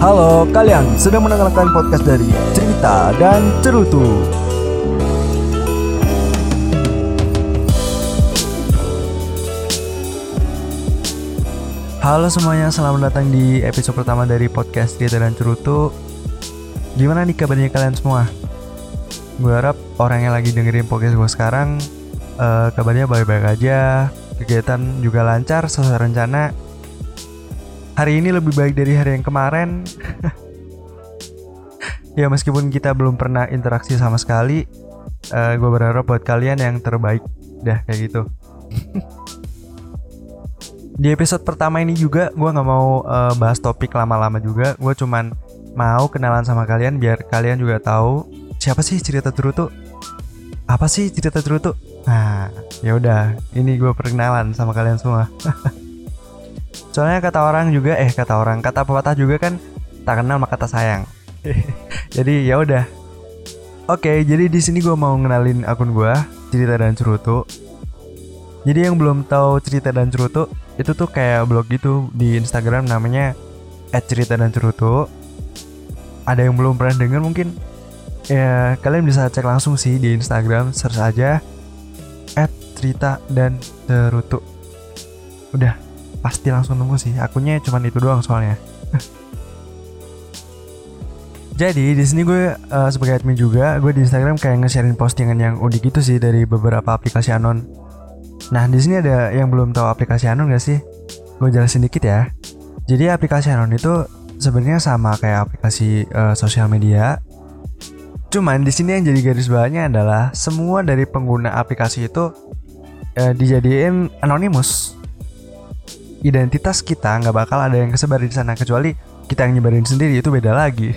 Halo, kalian sedang mendengarkan podcast dari Cerita dan Cerutu. Halo semuanya, selamat datang di episode pertama dari podcast Cerita dan Cerutu. Gimana nih kabarnya kalian semua? Gue harap orang yang lagi dengerin podcast gue sekarang uh, kabarnya baik-baik aja, kegiatan juga lancar sesuai rencana. Hari ini lebih baik dari hari yang kemarin. ya meskipun kita belum pernah interaksi sama sekali, uh, gue berharap buat kalian yang terbaik. Dah kayak gitu. Di episode pertama ini juga gue nggak mau uh, bahas topik lama-lama juga. Gue cuman mau kenalan sama kalian biar kalian juga tahu siapa sih cerita Cerutu. Apa sih cerita Cerutu? Nah, ya udah, ini gue perkenalan sama kalian semua. Soalnya kata orang juga, eh kata orang, kata pepatah juga kan tak kenal maka kata sayang. jadi ya udah. Oke, jadi di sini gue mau ngenalin akun gue, cerita dan cerutu. Jadi yang belum tahu cerita dan cerutu, itu tuh kayak blog gitu di Instagram namanya @cerita dan cerutu. Ada yang belum pernah denger mungkin ya kalian bisa cek langsung sih di Instagram search aja @cerita dan cerutu. Udah pasti langsung nemu sih. Akunnya cuma itu doang soalnya. Jadi di sini gue uh, sebagai admin juga, gue di Instagram kayak nge-sharing postingan yang unik gitu sih dari beberapa aplikasi anon Nah, di sini ada yang belum tahu aplikasi Anon gak sih? Gue jelasin dikit ya. Jadi aplikasi Anon itu sebenarnya sama kayak aplikasi uh, sosial media. Cuman di sini yang jadi garis bawahnya adalah semua dari pengguna aplikasi itu uh, dijadiin anonimus. Identitas kita nggak bakal ada yang kesebar di sana kecuali kita yang nyebarin sendiri itu beda lagi.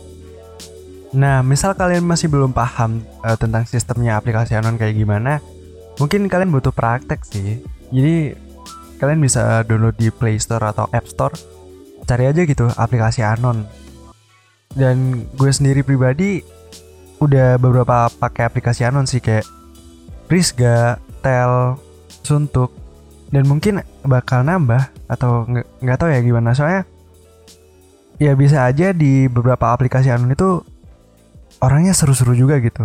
nah, misal kalian masih belum paham uh, tentang sistemnya aplikasi Anon kayak gimana, Mungkin kalian butuh praktek sih. Jadi kalian bisa download di Play Store atau App Store. Cari aja gitu aplikasi Anon. Dan gue sendiri pribadi udah beberapa pakai aplikasi Anon sih kayak Prisga, Tel, Suntuk, dan mungkin bakal nambah atau nggak tahu ya gimana. Soalnya ya bisa aja di beberapa aplikasi Anon itu orangnya seru-seru juga gitu.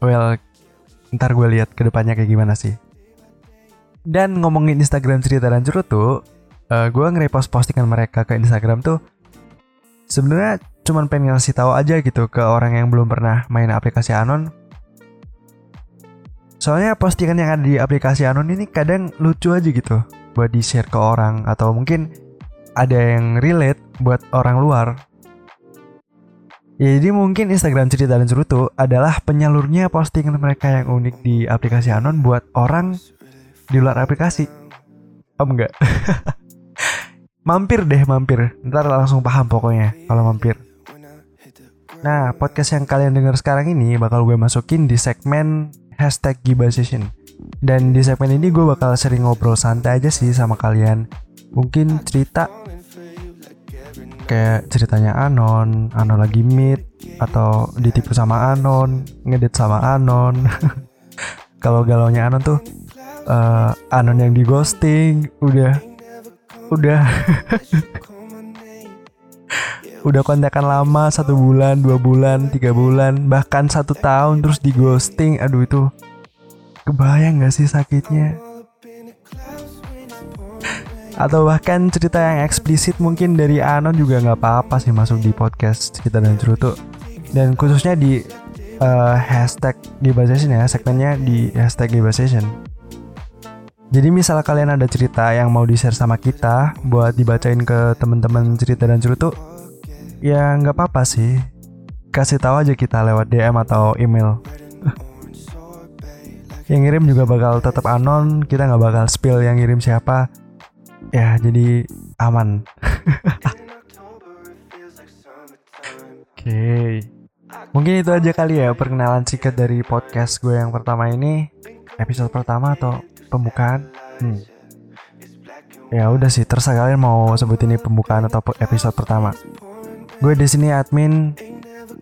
Well, ntar gue lihat ke depannya kayak gimana sih. Dan ngomongin Instagram cerita dan cerutu uh, eh, gue nge-repost postingan mereka ke Instagram tuh sebenarnya cuman pengen ngasih tahu aja gitu ke orang yang belum pernah main aplikasi Anon soalnya postingan yang ada di aplikasi Anon ini kadang lucu aja gitu buat di share ke orang atau mungkin ada yang relate buat orang luar Ya, jadi mungkin Instagram cerita dan cerutu adalah penyalurnya postingan mereka yang unik di aplikasi Anon buat orang di luar aplikasi. Om enggak? mampir deh, mampir. Ntar langsung paham pokoknya kalau mampir. Nah, podcast yang kalian dengar sekarang ini bakal gue masukin di segmen hashtag Giba Session. Dan di segmen ini gue bakal sering ngobrol santai aja sih sama kalian. Mungkin cerita kayak ceritanya Anon, Anon lagi meet atau ditipu sama Anon, ngedit sama Anon. Kalau galaunya Anon tuh uh, Anon yang di ghosting, udah udah udah kontekan lama satu bulan, dua bulan, tiga bulan, bahkan satu tahun terus di ghosting, aduh itu kebayang gak sih sakitnya? atau bahkan cerita yang eksplisit mungkin dari Anon juga nggak apa-apa sih masuk di podcast kita dan cerutu. Dan khususnya di uh, hashtag Session ya segmennya di hashtag Session. Jadi misal kalian ada cerita yang mau di share sama kita buat dibacain ke teman-teman cerita dan cerutu ya nggak apa-apa sih. Kasih tahu aja kita lewat DM atau email. Yang ngirim juga bakal tetap anon. Kita nggak bakal spill yang ngirim siapa. Ya jadi aman. Oke. Okay. mungkin itu aja kali ya perkenalan singkat dari podcast gue yang pertama ini. Episode pertama atau pembukaan? Hmm. ya udah sih terserah kalian mau sebut ini pembukaan atau episode pertama gue di sini admin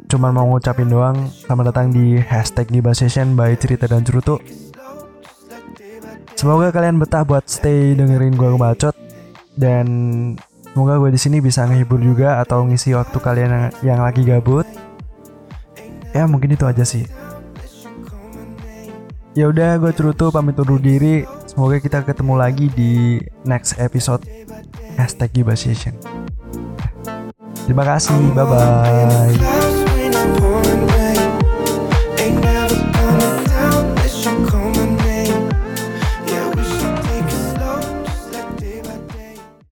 cuman mau ngucapin doang selamat datang di hashtag Giba Session by Cerita dan Cerutu Semoga kalian betah buat stay dengerin gue ngebacot dan Semoga gue di sini bisa ngehibur juga atau ngisi waktu kalian yang, yang lagi gabut. Ya mungkin itu aja sih. Ya udah, gue Cerutu pamit undur diri. Semoga kita ketemu lagi di next episode hashtag Gibasation. Terima kasih, bye bye.